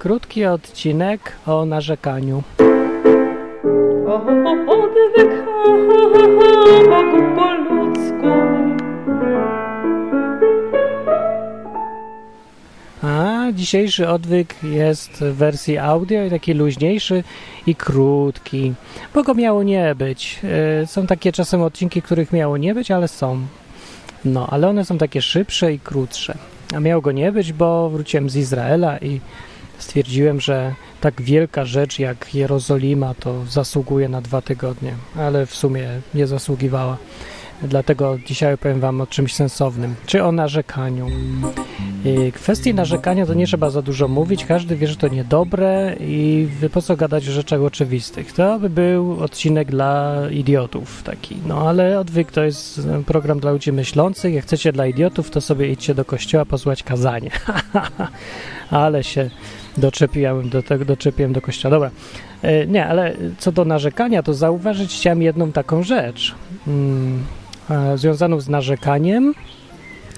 krótki odcinek o narzekaniu. O, odwyk, Bogu po ludzku. A dzisiejszy odwyk jest w wersji audio i taki luźniejszy i krótki, bo go miało nie być. E, Są takie czasem odcinki, których miało nie być, ale są. No, ale one są takie szybsze i krótsze. A miało go nie być, bo wróciłem z Izraela i stwierdziłem, że tak wielka rzecz jak Jerozolima to zasługuje na dwa tygodnie, ale w sumie nie zasługiwała. Dlatego dzisiaj opowiem Wam o czymś sensownym, czy o narzekaniu. Kwestii narzekania to nie trzeba za dużo mówić, każdy wie, że to niedobre i po co gadać o rzeczach oczywistych. To by był odcinek dla idiotów taki, no ale odwyk to jest program dla ludzi myślących, jak chcecie dla idiotów, to sobie idźcie do kościoła posłuchać kazanie. ale się doczepiłem do tego, doczepiłem do kościoła. Dobra, E, nie, ale co do narzekania, to zauważyć chciałem jedną taką rzecz, mm, e, związaną z narzekaniem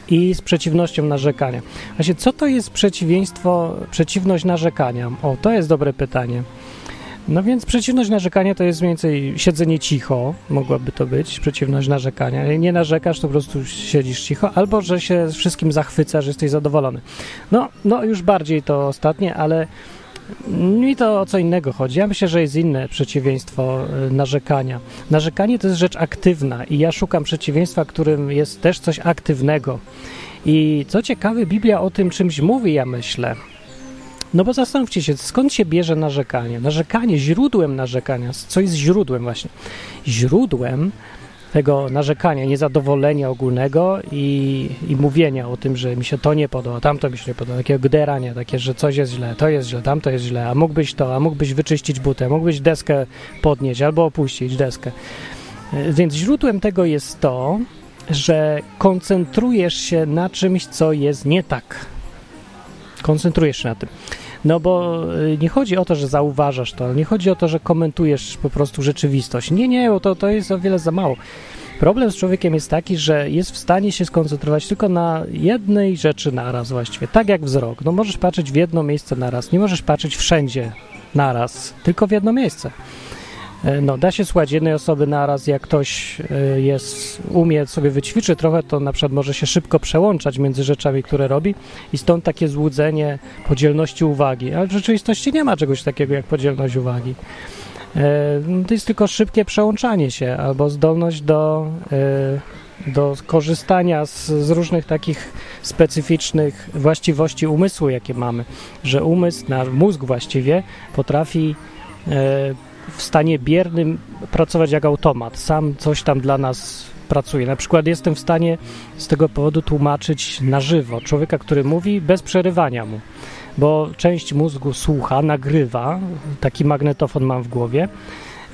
i z przeciwnością narzekania. Właśnie, co to jest przeciwieństwo, przeciwność narzekania? O, to jest dobre pytanie. No więc przeciwność narzekania to jest mniej więcej siedzenie cicho, mogłaby to być przeciwność narzekania. Nie narzekasz, to po prostu siedzisz cicho, albo że się wszystkim zachwyca, że jesteś zadowolony. No, no już bardziej to ostatnie, ale mi to o co innego chodzi. Ja myślę, że jest inne przeciwieństwo y, narzekania. Narzekanie to jest rzecz aktywna i ja szukam przeciwieństwa, którym jest też coś aktywnego. I co ciekawe, Biblia o tym czymś mówi, ja myślę. No bo zastanówcie się, skąd się bierze narzekanie? Narzekanie, źródłem narzekania, co jest źródłem właśnie? Źródłem tego narzekania, niezadowolenia ogólnego i, i mówienia o tym, że mi się to nie podoba, tamto mi się nie podoba, takiego gderania, takie, że coś jest źle, to jest źle, tamto jest źle, a mógłbyś to, a mógłbyś wyczyścić butę, mógłbyś deskę podnieść albo opuścić deskę. E, Więc źródłem tego jest to, że koncentrujesz się na czymś, co jest nie tak. Koncentrujesz się na tym. No bo y, nie chodzi o to, że zauważasz to, nie chodzi o to, że komentujesz po prostu rzeczywistość. Nie, nie, bo to, to jest o wiele za mało. Problem z człowiekiem jest taki, że jest w stanie się skoncentrować tylko na jednej rzeczy naraz właściwie, tak jak wzrok. No możesz patrzeć w jedno miejsce naraz, nie możesz patrzeć wszędzie naraz, tylko w jedno miejsce. E, No, da się słuchać jednej osoby naraz, jak ktoś e, jest, umie sobie wyćwiczy trochę, to na przykład może się szybko przełączać między rzeczami, które robi i stąd takie złudzenie podzielności uwagi. Ale w rzeczywistości nie ma czegoś takiego jak podzielność uwagi. E, To jest tylko szybkie przełączanie się albo zdolność do, do korzystania z, z różnych takich specyficznych właściwości umysłu, jakie mamy. Że umysł, nasz mózg właściwie potrafi w stanie biernym pracować jak automat. Sam coś tam dla nas pracuje. Na przykład jestem w stanie z tego powodu tłumaczyć na żywo człowieka, który mówi bez przerywania mu, bo część mózgu słucha, nagrywa, taki magnetofon mam w głowie.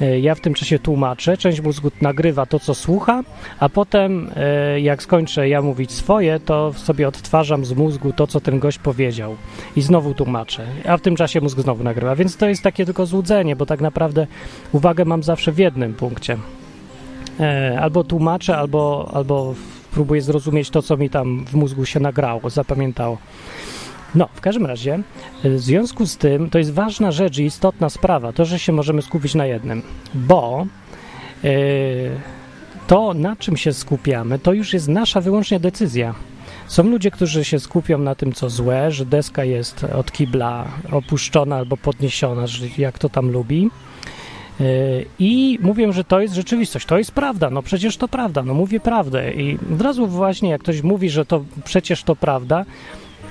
E, Ja w tym czasie tłumaczę, część mózgu nagrywa to, co słucha, a potem, e, jak skończę ja mówić swoje, to sobie odtwarzam z mózgu to, co ten gość powiedział i znowu tłumaczę, a w tym czasie mózg znowu nagrywa. Więc to jest takie tylko złudzenie, bo tak naprawdę uwagę mam zawsze w jednym punkcie. E, Albo tłumaczę, albo, albo próbuję zrozumieć to, co mi tam w mózgu się nagrało, zapamiętało. No, w każdym razie, e, w związku z tym, to jest ważna rzecz i istotna sprawa, to, że się możemy skupić na jednym, bo e, to, na czym się skupiamy, to już jest nasza wyłącznie decyzja. Są ludzie, którzy się skupią na tym, co złe, że deska jest od kibla opuszczona albo podniesiona, jak to tam lubi. Yy, I mówią, że to jest rzeczywistość, to jest prawda, no przecież to prawda, no mówię prawdę. I od razu właśnie, jak ktoś mówi, że to przecież to prawda,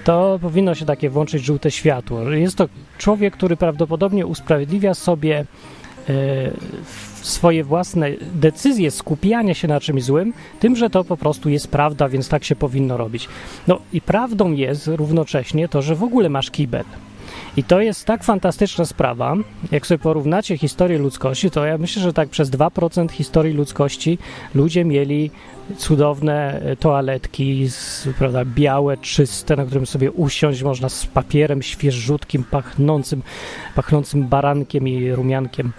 to powinno się takie włączyć żółte światło. Jest to człowiek, który prawdopodobnie usprawiedliwia sobie e, swoje własne decyzje skupiania się na czymś złym, tym, że to po prostu jest prawda, więc tak się powinno robić. No i prawdą jest równocześnie to, że w ogóle masz kibel. I to jest tak fantastyczna sprawa, jak sobie porównacie historię ludzkości, to ja myślę, że tak przez 2% historii ludzkości ludzie mieli cudowne e, toaletki, prawda, białe, czyste, na którym sobie usiąść można z papierem świeżutkim, pachnącym, pachnącym barankiem i rumiankiem.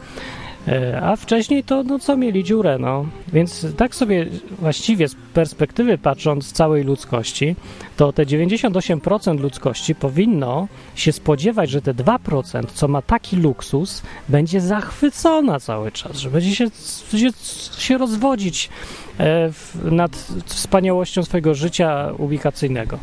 E, A wcześniej to, no co, mieli dziurę, no. Więc tak sobie właściwie z perspektywy patrząc całej ludzkości, to te 98% ludzkości powinno się spodziewać, że te 2%, co ma taki luksus, będzie zachwycona cały czas, że będzie się, się, się rozwodzić e, nad wspaniałością swojego życia ubikacyjnego.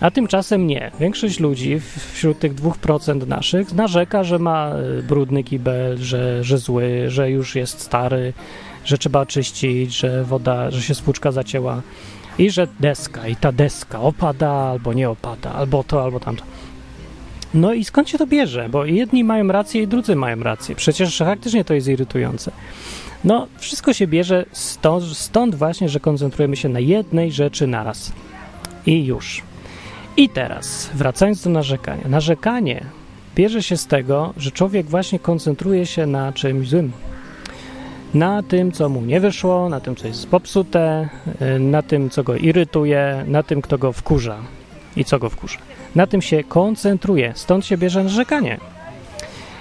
A tymczasem nie. Większość ludzi wśród tych 2% naszych narzeka, że ma e, brudny kibel, że, że zły, że już jest stary, że trzeba czyścić, że woda, że się spłuczka zacięła i że deska, i ta deska opada albo nie opada, albo to, albo tamto. No i skąd się to bierze? Bo jedni mają rację i drudzy mają rację. Przecież faktycznie to jest irytujące. No, wszystko się bierze stąd, stąd właśnie, że koncentrujemy się na jednej rzeczy naraz. I już. I teraz, wracając do narzekania. Narzekanie bierze się z tego, że człowiek właśnie koncentruje się na czymś złym. Na tym, co mu nie wyszło, na tym, co jest popsute, y, na tym, co go irytuje, na tym, kto go wkurza i co go wkurza. Na tym się koncentruje, stąd się bierze narzekanie.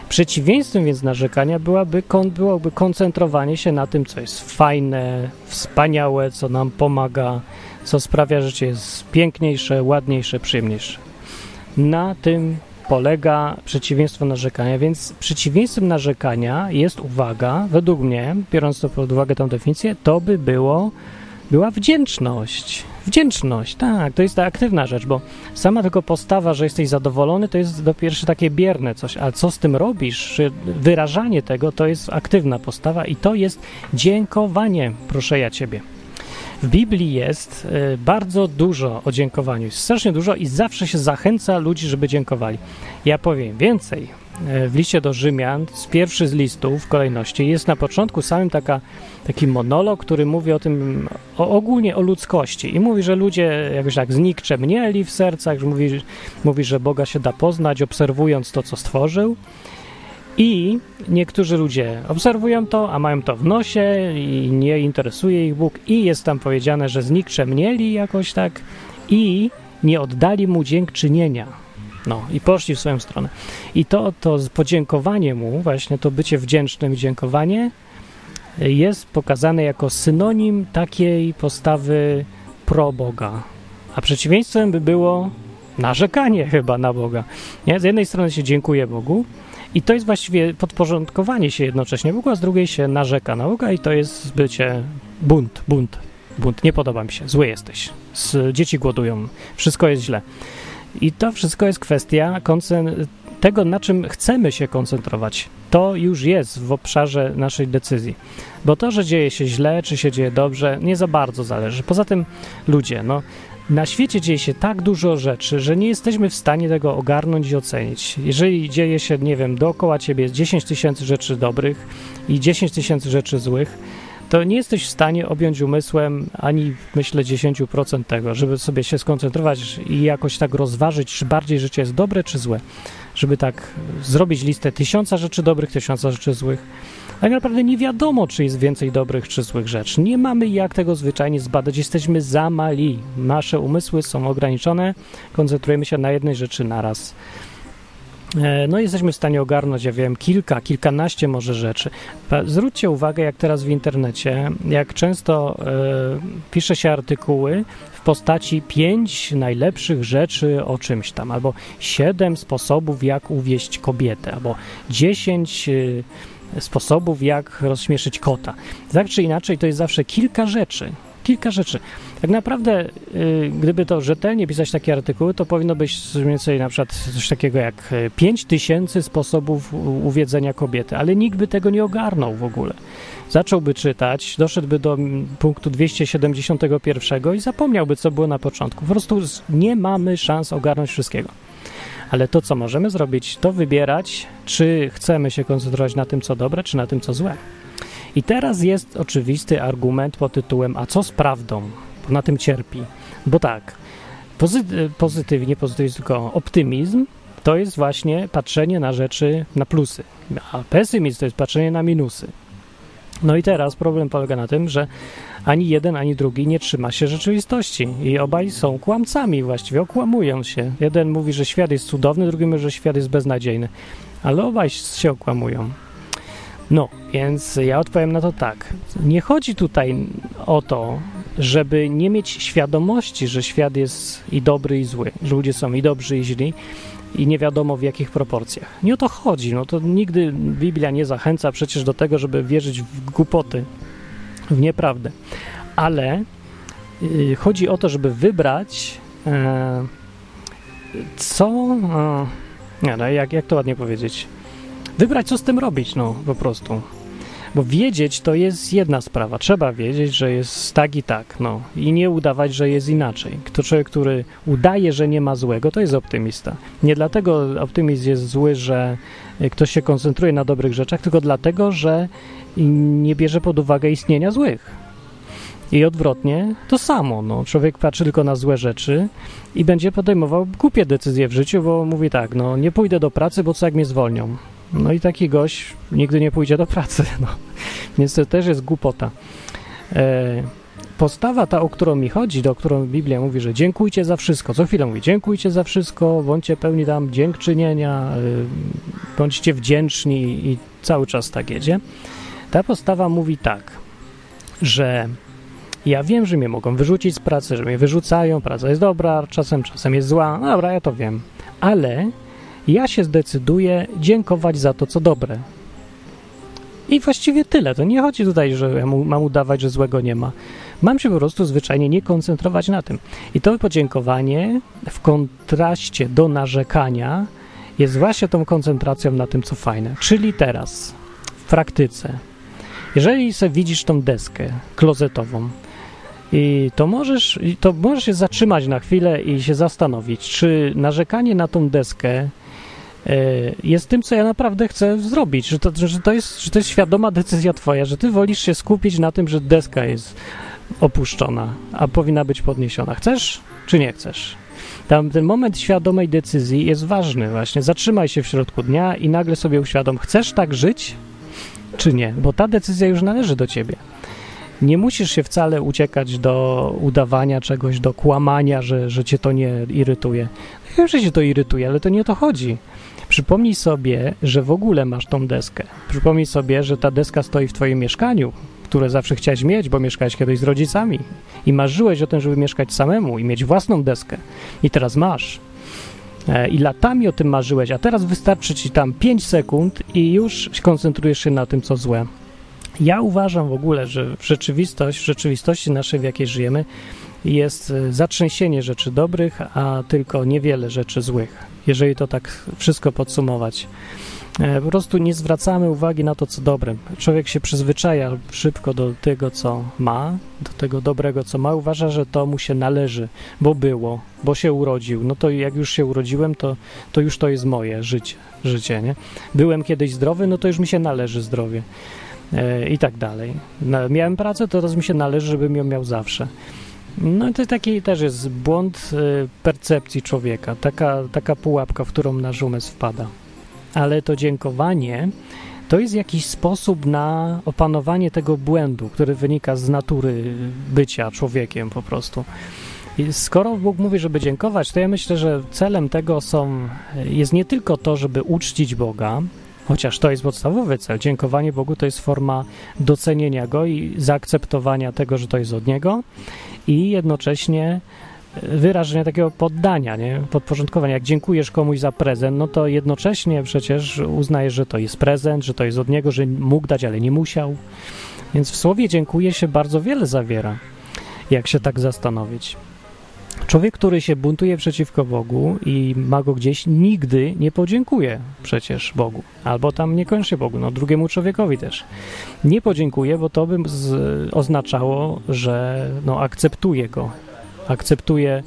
Przeciwieństwem więc narzekania byłaby, kon, byłoby koncentrowanie się na tym, co jest fajne, wspaniałe, co nam pomaga, co sprawia, że życie jest piękniejsze, ładniejsze, przyjemniejsze. Na tym polega przeciwieństwo narzekania, więc przeciwieństwem narzekania jest, uwaga, według mnie, biorąc to pod uwagę tą definicję, to by było, była wdzięczność. Wdzięczność, tak, to jest ta aktywna rzecz, bo sama tylko postawa, że jesteś zadowolony, to jest do pierwsze takie bierne coś, ale co z tym robisz, wyrażanie tego, to jest aktywna postawa i to jest dziękowanie, proszę ja ciebie. W Biblii jest y, bardzo dużo o dziękowaniu, strasznie dużo i zawsze się zachęca ludzi, żeby dziękowali. Ja powiem więcej. Y, W liście do Rzymian, z pierwszy z listów w kolejności, jest na początku samym taka, taki monolog, który mówi o tym, o, ogólnie o ludzkości i mówi, że ludzie jakoś tak znikczemnieli w sercach, że mówi, mówi, że Boga się da poznać, obserwując to, co stworzył. I niektórzy ludzie obserwują to, a mają to w nosie i nie interesuje ich Bóg. I jest tam powiedziane, że znikczemnieli jakoś tak i nie oddali mu dziękczynienia. No i poszli w swoją stronę. I to, to podziękowanie mu, właśnie to bycie wdzięcznym i dziękowanie jest pokazane jako synonim takiej postawy pro Boga. A przeciwieństwem by było narzekanie chyba na Boga. Nie? Z jednej strony się dziękuję Bogu, i to jest właściwie podporządkowanie się jednocześnie a z drugiej się narzeka na Boga i to jest bycie bunt, bunt, bunt. Nie podoba mi się, zły jesteś, Z, dzieci głodują, wszystko jest źle. I to wszystko jest kwestia tego, na czym chcemy się koncentrować. To już jest w obszarze naszej decyzji. Bo to, że dzieje się źle, czy się dzieje dobrze, nie za bardzo zależy. Poza tym ludzie, no, na świecie dzieje się tak dużo rzeczy, że nie jesteśmy w stanie tego ogarnąć i ocenić. Jeżeli dzieje się, nie wiem, dookoła ciebie jest 10 tysięcy rzeczy dobrych i 10 tysięcy rzeczy złych, to nie jesteś w stanie objąć umysłem ani, myślę, 10% tego, żeby sobie się skoncentrować i jakoś tak rozważyć, czy bardziej życie jest dobre, czy złe. Żeby tak zrobić listę tysiąca rzeczy dobrych, tysiąca rzeczy złych. Tak naprawdę nie wiadomo, czy jest więcej dobrych czy złych rzeczy. Nie mamy jak tego zwyczajnie zbadać. Jesteśmy za mali. Nasze umysły są ograniczone. Koncentrujemy się na jednej rzeczy naraz. E, No, jesteśmy w stanie ogarnąć, ja wiem, kilka, kilkanaście może rzeczy. Zwróćcie uwagę, jak teraz w internecie, jak często e, pisze się artykuły w postaci pięć najlepszych rzeczy o czymś tam, albo siedem sposobów, jak uwieść kobietę, albo dziesięć e, sposobów, jak rozśmieszyć kota. Tak czy inaczej, to jest zawsze kilka rzeczy. Kilka rzeczy. Tak naprawdę, y, gdyby to rzetelnie pisać takie artykuły, to powinno być mniej więcej na przykład coś takiego jak 5 tysięcy sposobów uwiedzenia kobiety, ale nikt by tego nie ogarnął w ogóle. Zacząłby czytać, doszedłby do mm, punktu 271 i zapomniałby, co było na początku. Po prostu nie mamy szans ogarnąć wszystkiego. Ale to, co możemy zrobić, to wybierać, czy chcemy się koncentrować na tym, co dobre, czy na tym, co złe. I teraz jest oczywisty argument pod tytułem: A co z prawdą? Bo na tym cierpi. Bo tak, pozy- pozytywnie, pozytywnie, tylko optymizm to jest właśnie patrzenie na rzeczy na plusy, a pesymizm to jest patrzenie na minusy. No i teraz problem polega na tym, że ani jeden, ani drugi nie trzyma się rzeczywistości i obaj są kłamcami właściwie, okłamują się. Jeden mówi, że świat jest cudowny, drugi mówi, że świat jest beznadziejny, ale obaj się okłamują. No, więc ja odpowiem na to tak. Nie chodzi tutaj o to, żeby nie mieć świadomości, że świat jest i dobry, i zły, że ludzie są i dobrzy, i źli, i nie wiadomo w jakich proporcjach. Nie o to chodzi. No to nigdy Biblia nie zachęca przecież do tego, żeby wierzyć w głupoty, w nieprawdę. Ale y, chodzi o to, żeby wybrać, e, co. E, nie, no, jak, jak to ładnie powiedzieć? Wybrać, co z tym robić, no po prostu. Bo wiedzieć to jest jedna sprawa. Trzeba wiedzieć, że jest tak i tak, no. I nie udawać, że jest inaczej. Kto człowiek, który udaje, że nie ma złego, to jest optymista. Nie dlatego optymizm jest zły, że ktoś się koncentruje na dobrych rzeczach, tylko dlatego, że nie bierze pod uwagę istnienia złych. I odwrotnie to samo. No. Człowiek patrzy tylko na złe rzeczy i będzie podejmował głupie decyzje w życiu, bo mówi tak, no nie pójdę do pracy, bo co jak mnie zwolnią? No i taki gość nigdy nie pójdzie do pracy. No. Więc to też jest głupota. E, postawa ta, o którą mi chodzi, do którą Biblia mówi, że dziękujcie za wszystko. Co chwilę mówi, dziękujcie za wszystko, bądźcie pełni tam dziękczynienia, y, bądźcie wdzięczni i cały czas tak jedzie. Ta postawa mówi tak, że ja wiem, że mnie mogą wyrzucić z pracy, że mnie wyrzucają, praca jest dobra, czasem, czasem jest zła, no dobra, ja to wiem, ale ja się zdecyduję dziękować za to, co dobre. I właściwie tyle. To nie chodzi tutaj, że ja mam udawać, że złego nie ma. Mam się po prostu zwyczajnie nie koncentrować na tym. I to podziękowanie w kontraście do narzekania jest właśnie tą koncentracją na tym, co fajne. Czyli teraz, w praktyce, jeżeli sobie widzisz tą deskę klozetową, i to możesz, to możesz się zatrzymać na chwilę i się zastanowić, czy narzekanie na tą deskę E, jest tym, co ja naprawdę chcę zrobić, że to, że, to jest, że to jest świadoma decyzja twoja, że ty wolisz się skupić na tym, że deska jest opuszczona, a powinna być podniesiona. Chcesz, czy nie chcesz? Tam ten moment świadomej decyzji jest ważny właśnie. Zatrzymaj się w środku dnia i nagle sobie uświadom, chcesz tak żyć, czy nie? Bo ta decyzja już należy do ciebie. Nie musisz się wcale uciekać do udawania czegoś, do kłamania, że, że cię to nie irytuje. Wiem, że cię to irytuje, ale to nie o to chodzi. Przypomnij sobie, że w ogóle masz tą deskę. Przypomnij sobie, że ta deska stoi w twoim mieszkaniu, które zawsze chciałeś mieć, bo mieszkałeś kiedyś z rodzicami i marzyłeś o tym, żeby mieszkać samemu i mieć własną deskę. I teraz masz. E, I latami o tym marzyłeś, a teraz wystarczy ci tam 5 sekund i już koncentrujesz się na tym, co złe. Ja uważam w ogóle, że w rzeczywistość, w rzeczywistości naszej, w jakiej żyjemy, jest e, zatrzęsienie rzeczy dobrych, a tylko niewiele rzeczy złych jeżeli to tak wszystko podsumować. E, po prostu nie zwracamy uwagi na to, co dobre. Człowiek się przyzwyczaja szybko do tego, co ma, do tego dobrego, co ma. Uważa, że to mu się należy, bo było, bo się urodził. No to jak już się urodziłem, to, to już to jest moje życie, życie, nie? Byłem kiedyś zdrowy, no to już mi się należy zdrowie e, i tak dalej. miałem pracę, to teraz mi się należy, żebym ją miał zawsze. No to taki też jest błąd y, percepcji człowieka, taka, taka pułapka, w którą nasz umysł wpada. Ale to dziękowanie to jest jakiś sposób na opanowanie tego błędu, który wynika z natury bycia człowiekiem po prostu. I skoro Bóg mówi, żeby dziękować, to ja myślę, że celem tego są, jest nie tylko to, żeby uczcić Boga, chociaż to jest podstawowy cel. Dziękowanie Bogu to jest forma docenienia Go i zaakceptowania tego, że to jest od Niego i jednocześnie wyrażenia takiego poddania, nie? podporządkowania. Jak dziękujesz komuś za prezent, no to jednocześnie przecież uznajesz, że to jest prezent, że to jest od niego, że mógł dać, ale nie musiał. Więc w słowie dziękuję się bardzo wiele zawiera, jak się tak zastanowić. Człowiek, który się buntuje przeciwko Bogu i ma go gdzieś, nigdy nie podziękuje przecież Bogu. Albo tam niekoniecznie Bogu, no drugiemu człowiekowi też. Nie podziękuje, bo to by z, oznaczało, że no, akceptuje go. Akceptuje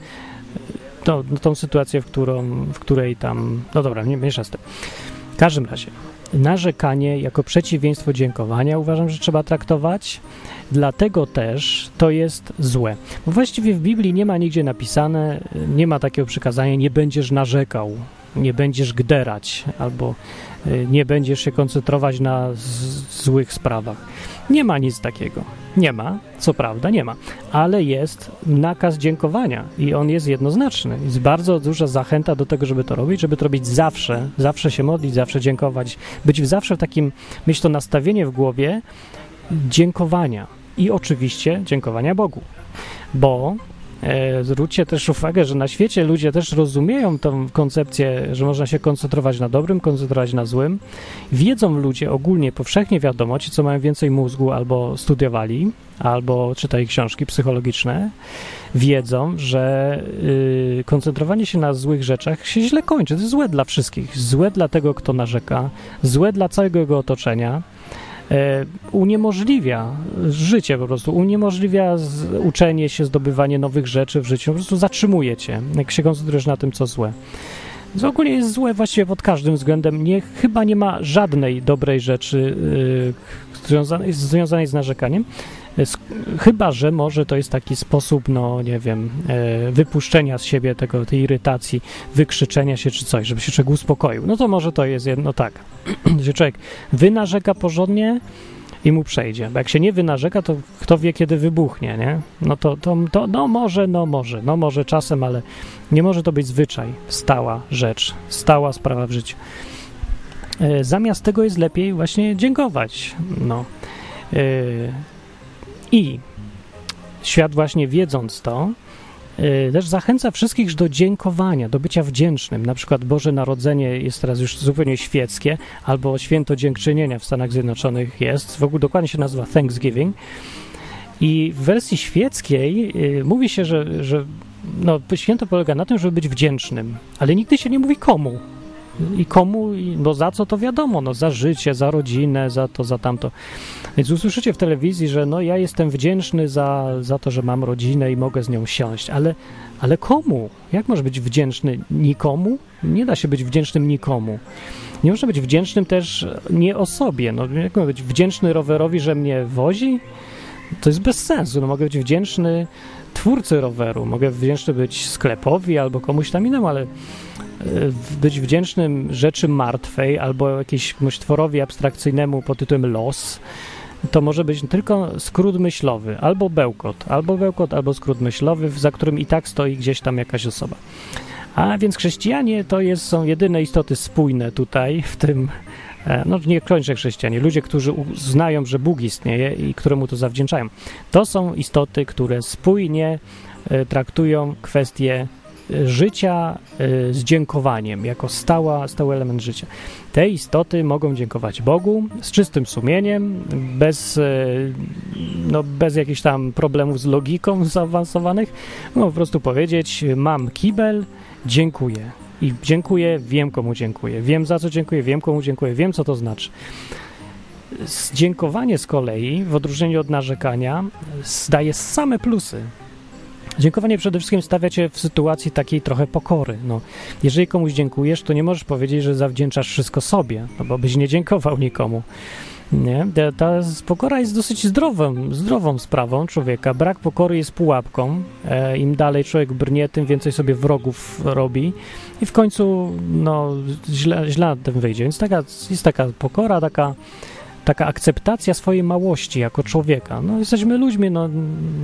to, no, tą sytuację, w, którą, w której tam... No dobra, nie miesza z tym. W każdym razie, narzekanie jako przeciwieństwo dziękowania uważam, że trzeba traktować. Dlatego też to jest złe. Bo właściwie w Biblii nie ma nigdzie napisane, nie ma takiego przykazania, nie będziesz narzekał. nie będziesz gderać albo nie będziesz się koncentrować na złych sprawach. Nie ma nic takiego. Nie ma, co prawda, nie ma, ale jest nakaz dziękowania i on jest jednoznaczny. Jest bardzo duża zachęta do tego, żeby to robić, żeby to robić zawsze, zawsze się modlić, zawsze dziękować, być zawsze w takim, mieć to nastawienie w głowie dziękowania i oczywiście dziękowania Bogu, bo zwróćcie też uwagę, że na świecie ludzie też rozumieją tą koncepcję, że można się koncentrować na dobrym, koncentrować na złym. Wiedzą ludzie ogólnie, powszechnie wiadomo, ci co mają więcej mózgu albo studiowali, albo czytali książki psychologiczne, wiedzą, że y, koncentrowanie się na złych rzeczach się źle kończy. To jest złe dla wszystkich. Złe dla tego, kto narzeka, złe dla całego jego otoczenia e, uniemożliwia życie po prostu, uniemożliwia uczenie się, zdobywanie nowych rzeczy w życiu, po prostu zatrzymuje cię, jak się koncentrujesz na tym, co złe. Więc ogólnie jest złe właściwie pod każdym względem. Nie, chyba nie ma żadnej dobrej rzeczy yy, związanej, związanej z narzekaniem. Chyba, że może to jest taki sposób, no nie wiem, e, wypuszczenia z siebie tego, tej irytacji, wykrzyczenia się czy coś, żeby się człowiek uspokoił. No to może to jest jedno tak, że człowiek wynarzeka porządnie i mu przejdzie. Bo jak się nie wynarzeka, to kto wie, kiedy wybuchnie, nie? No to, to, to no może, no może, no może czasem, ale nie może to być zwyczaj, stała rzecz, stała sprawa w życiu. E, Zamiast tego jest lepiej właśnie dziękować. No. I świat właśnie wiedząc to, e, też zachęca wszystkich do dziękowania, do bycia wdzięcznym. Na przykład Boże Narodzenie jest teraz już zupełnie świeckie, albo Święto Dziękczynienia w Stanach Zjednoczonych jest, w ogóle dokładnie się nazywa Thanksgiving. I w wersji świeckiej y, mówi się, że, że no, święto polega na tym, żeby być wdzięcznym, ale nigdy się nie mówi komu. I komu, bo za co to wiadomo, no za życie, za rodzinę, za to, za tamto. Więc usłyszycie w telewizji, że no ja jestem wdzięczny za, za to, że mam rodzinę i mogę z nią siąść, ale, ale komu? Jak może być wdzięczny nikomu? Nie da się być wdzięcznym nikomu. Nie można być wdzięcznym też nie osobie. No, jak mogę być wdzięczny rowerowi, że mnie wozi? To jest bez sensu. No, mogę być wdzięczny twórcy roweru, mogę wdzięczny być sklepowi albo komuś tam innemu, ale e, być wdzięcznym rzeczy martwej albo jakiemuś tworowi abstrakcyjnemu pod tytułem los, to może być tylko skrót myślowy, albo bełkot, albo bełkot, albo skrót myślowy, za którym i tak stoi gdzieś tam jakaś osoba. A więc chrześcijanie to jest, są jedyne istoty spójne tutaj w tym, no nie kończę chrześcijanie, ludzie, którzy uznają, że Bóg istnieje i któremu to zawdzięczają. To są istoty, które spójnie e, traktują kwestie e, życia e, z dziękowaniem, jako stała, stały element życia. Te istoty mogą dziękować Bogu z czystym sumieniem, bez, e, no, bez jakichś tam problemów z logiką zaawansowanych. No, po prostu powiedzieć, mam kibel, dziękuję. I dziękuję, wiem komu dziękuję. Wiem za co dziękuję, wiem komu dziękuję, wiem co to znaczy. Dziękowanie z kolei, w odróżnieniu od narzekania, daje same plusy. Dziękowanie przede wszystkim stawia cię w sytuacji takiej trochę pokory. No, jeżeli komuś dziękujesz, to nie możesz powiedzieć, że zawdzięczasz wszystko sobie, no bo byś nie dziękował nikomu. Nie? Ta, pokora jest dosyć zdrową, zdrową sprawą człowieka. Brak pokory jest pułapką. E, Im dalej człowiek brnie, tym więcej sobie wrogów robi i w końcu no, źle, źle na tym wyjdzie. Więc taka, jest taka pokora, taka, taka akceptacja swojej małości jako człowieka. No, jesteśmy ludźmi, no,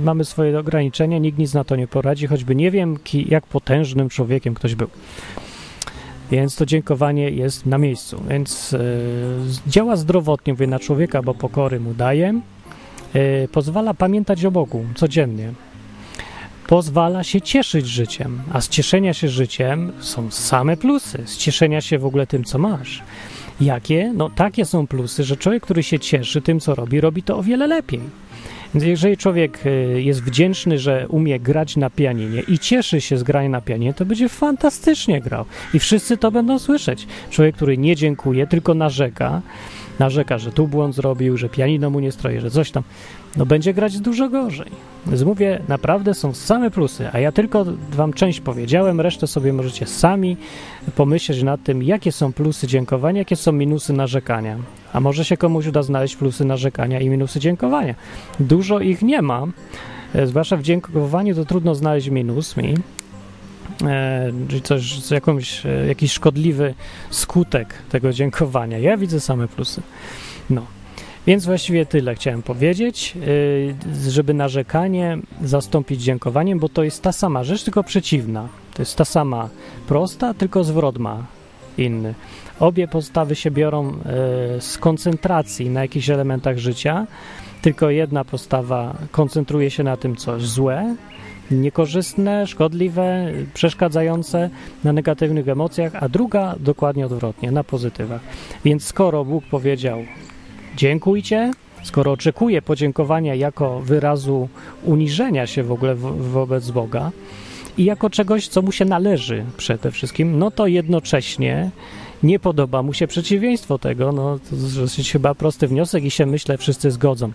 mamy swoje ograniczenia, nikt nic na to nie poradzi, choćby nie wiem, ki, jak potężnym człowiekiem ktoś był. Więc to dziękowanie jest na miejscu. Więc e, działa zdrowotnie mówię, na człowieka, bo pokory mu daje. E, pozwala pamiętać o Bogu codziennie. Pozwala się cieszyć życiem, a z cieszenia się życiem są same plusy. Z cieszenia się w ogóle tym, co masz. Jakie? No takie są plusy, że człowiek, który się cieszy tym, co robi, robi to o wiele lepiej. Więc jeżeli człowiek y, jest wdzięczny, że umie grać na pianinie i cieszy się z grania na pianinie, to będzie fantastycznie grał. I wszyscy to będą słyszeć. Człowiek, który nie dziękuje, tylko narzeka, narzeka, że tu błąd zrobił, że pianino mu nie stroi, że coś tam, no będzie grać dużo gorzej. Mówię, naprawdę są same plusy, a ja tylko wam część powiedziałem, resztę sobie możecie sami pomyśleć nad tym, jakie są plusy dziękowania, jakie są minusy narzekania. A może się komuś uda znaleźć plusy narzekania i minusy dziękowania. Dużo ich nie ma, e, zwłaszcza w dziękowaniu to trudno znaleźć minus mi, e, czy coś, jakąś, e, jakiś szkodliwy skutek tego dziękowania. Ja widzę same plusy. No. Więc właściwie tyle chciałem powiedzieć, y, żeby narzekanie zastąpić dziękowaniem, bo to jest ta sama rzecz, tylko przeciwna. To jest ta sama prosta, tylko zwrot ma inny. Obie postawy się biorą y, z koncentracji na jakichś elementach życia, tylko jedna postawa koncentruje się na tym, co złe, niekorzystne, szkodliwe, przeszkadzające na negatywnych emocjach, a druga dokładnie odwrotnie, na pozytywach. Więc skoro Bóg powiedział dziękujcie, skoro oczekuje podziękowania jako wyrazu uniżenia się w ogóle wo wobec Boga i jako czegoś, co mu się należy przede wszystkim, no to jednocześnie nie podoba mu się przeciwieństwo tego, no to jest chyba prosty wniosek i się myślę wszyscy zgodzą,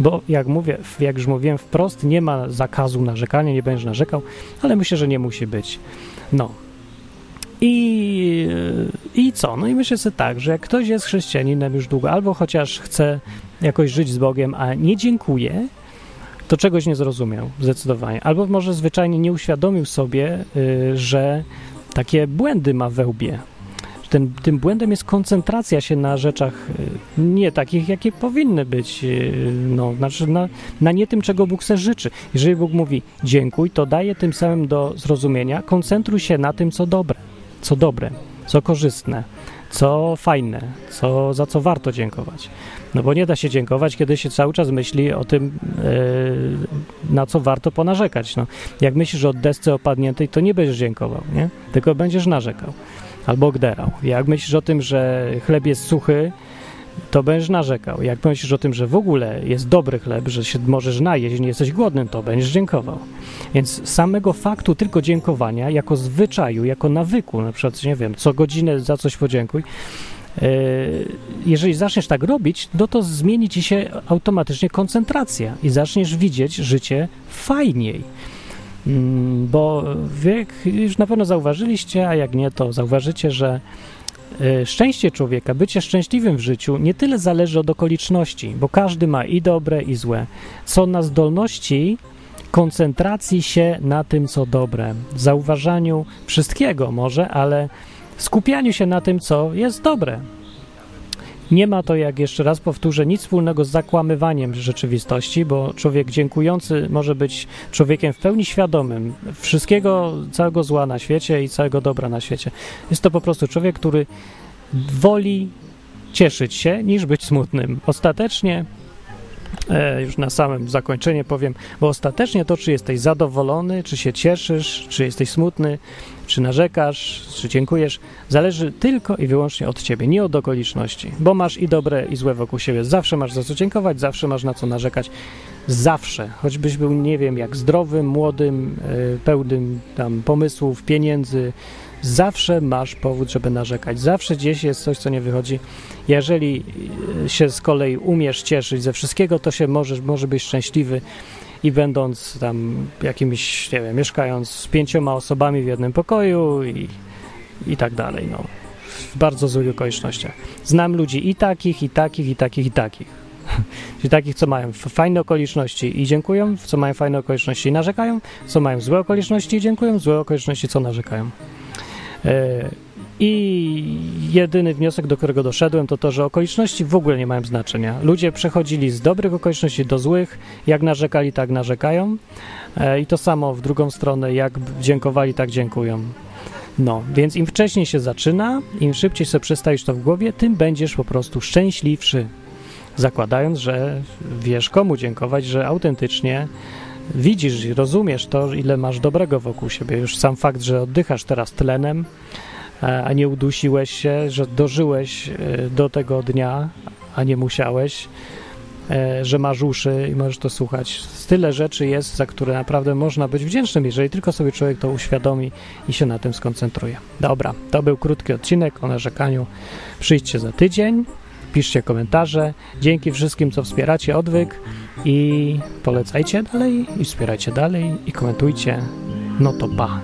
bo jak mówię, jak już mówiłem wprost, nie ma zakazu narzekania, nie będziesz narzekał, ale myślę, że nie musi być. No, i, I co? No i myślę sobie tak, że jak ktoś jest chrześcijaninem już długo, albo chociaż chce jakoś żyć z Bogiem, a nie dziękuję, to czegoś nie zrozumiał zdecydowanie. Albo może zwyczajnie nie uświadomił sobie, y, że takie błędy ma we łbie. Ten, tym błędem jest koncentracja się na rzeczach y, nie takich, jakie powinny być, no, znaczy na, na nie tym, czego Bóg se życzy. Jeżeli Bóg mówi dziękuj, to daje tym samym do zrozumienia, koncentruj się na tym, co dobre co dobre, co korzystne, co fajne, co, za co warto dziękować. No bo nie da się dziękować, kiedy się cały czas myśli o tym, yy, na co warto ponarzekać. No, jak myślisz o desce opadniętej, to nie będziesz dziękował, nie? tylko będziesz narzekał albo gderał. Jak myślisz o tym, że chleb jest suchy, to będziesz narzekał. Jak myślisz o tym, że w ogóle jest dobry chleb, że się możesz najeść, nie jesteś głodnym, to będziesz dziękował. Więc samego faktu tylko dziękowania, jako zwyczaju, jako nawyku, na przykład, nie wiem, co godzinę za coś podziękuj, e, jeżeli zaczniesz tak robić, no to zmieni ci się automatycznie koncentracja i zaczniesz widzieć życie fajniej. Mm, bo jak już na pewno zauważyliście, a jak nie, to zauważycie, że szczęście człowieka, bycie szczęśliwym w życiu nie tyle zależy od okoliczności, bo każdy ma i dobre, i złe, co na zdolności koncentracji się na tym, co dobre, zauważaniu wszystkiego może, ale skupianiu się na tym, co jest dobre. Nie ma to, jak jeszcze raz powtórzę, nic wspólnego z zakłamywaniem rzeczywistości, bo człowiek dziękujący może być człowiekiem w pełni świadomym wszystkiego, całego zła na świecie i całego dobra na świecie. Jest to po prostu człowiek, który woli cieszyć się niż być smutnym. Ostatecznie E, już na samym zakończenie powiem, bo ostatecznie to, czy jesteś zadowolony, czy się cieszysz, czy jesteś smutny, czy narzekasz, czy dziękujesz, zależy tylko i wyłącznie od ciebie, nie od okoliczności, bo masz i dobre, i złe wokół siebie. Zawsze masz za co dziękować, zawsze masz na co narzekać. Zawsze, choćbyś był, nie wiem, jak zdrowym, młodym, e, pełnym tam pomysłów, pieniędzy, zawsze masz powód, żeby narzekać. Zawsze gdzieś jest coś, co nie wychodzi. Jeżeli e, się z kolei umiesz cieszyć ze wszystkiego, to się możesz, może być szczęśliwy i będąc tam jakimiś, nie wiem, mieszkając z pięcioma osobami w jednym pokoju i, i tak dalej, no. W bardzo złych okolicznościach. Znam ludzi i takich, i takich, i takich, i takich. Czyli takich, co mają fajne okoliczności i dziękują, co mają fajne okoliczności i narzekają, co mają złe okoliczności i dziękują, złe okoliczności, co narzekają. I jedyny wniosek, do którego doszedłem, to to, że okoliczności w ogóle nie mają znaczenia. Ludzie przechodzili z dobrych okoliczności do złych, jak narzekali, tak narzekają. E, I to samo w drugą stronę, jak dziękowali, tak dziękują. No, więc im wcześniej się zaczyna, im szybciej sobie przestawisz to w głowie, tym będziesz po prostu szczęśliwszy. Zakładając, że wiesz komu dziękować, że autentycznie widzisz i rozumiesz to, ile masz dobrego wokół siebie. Już sam fakt, że oddychasz teraz tlenem, e, a nie udusiłeś się, że dożyłeś e, do tego dnia, a nie musiałeś, e, że masz uszy i możesz to słuchać. Tyle rzeczy jest, za które naprawdę można być wdzięcznym, jeżeli tylko sobie człowiek to uświadomi i się na tym skoncentruje. Dobra, to był krótki odcinek o narzekaniu. Przyjdźcie za tydzień piszcie komentarze. Dzięki wszystkim, co wspieracie odwyk i polecajcie dalej i wspierajcie dalej i komentujcie. No to pa!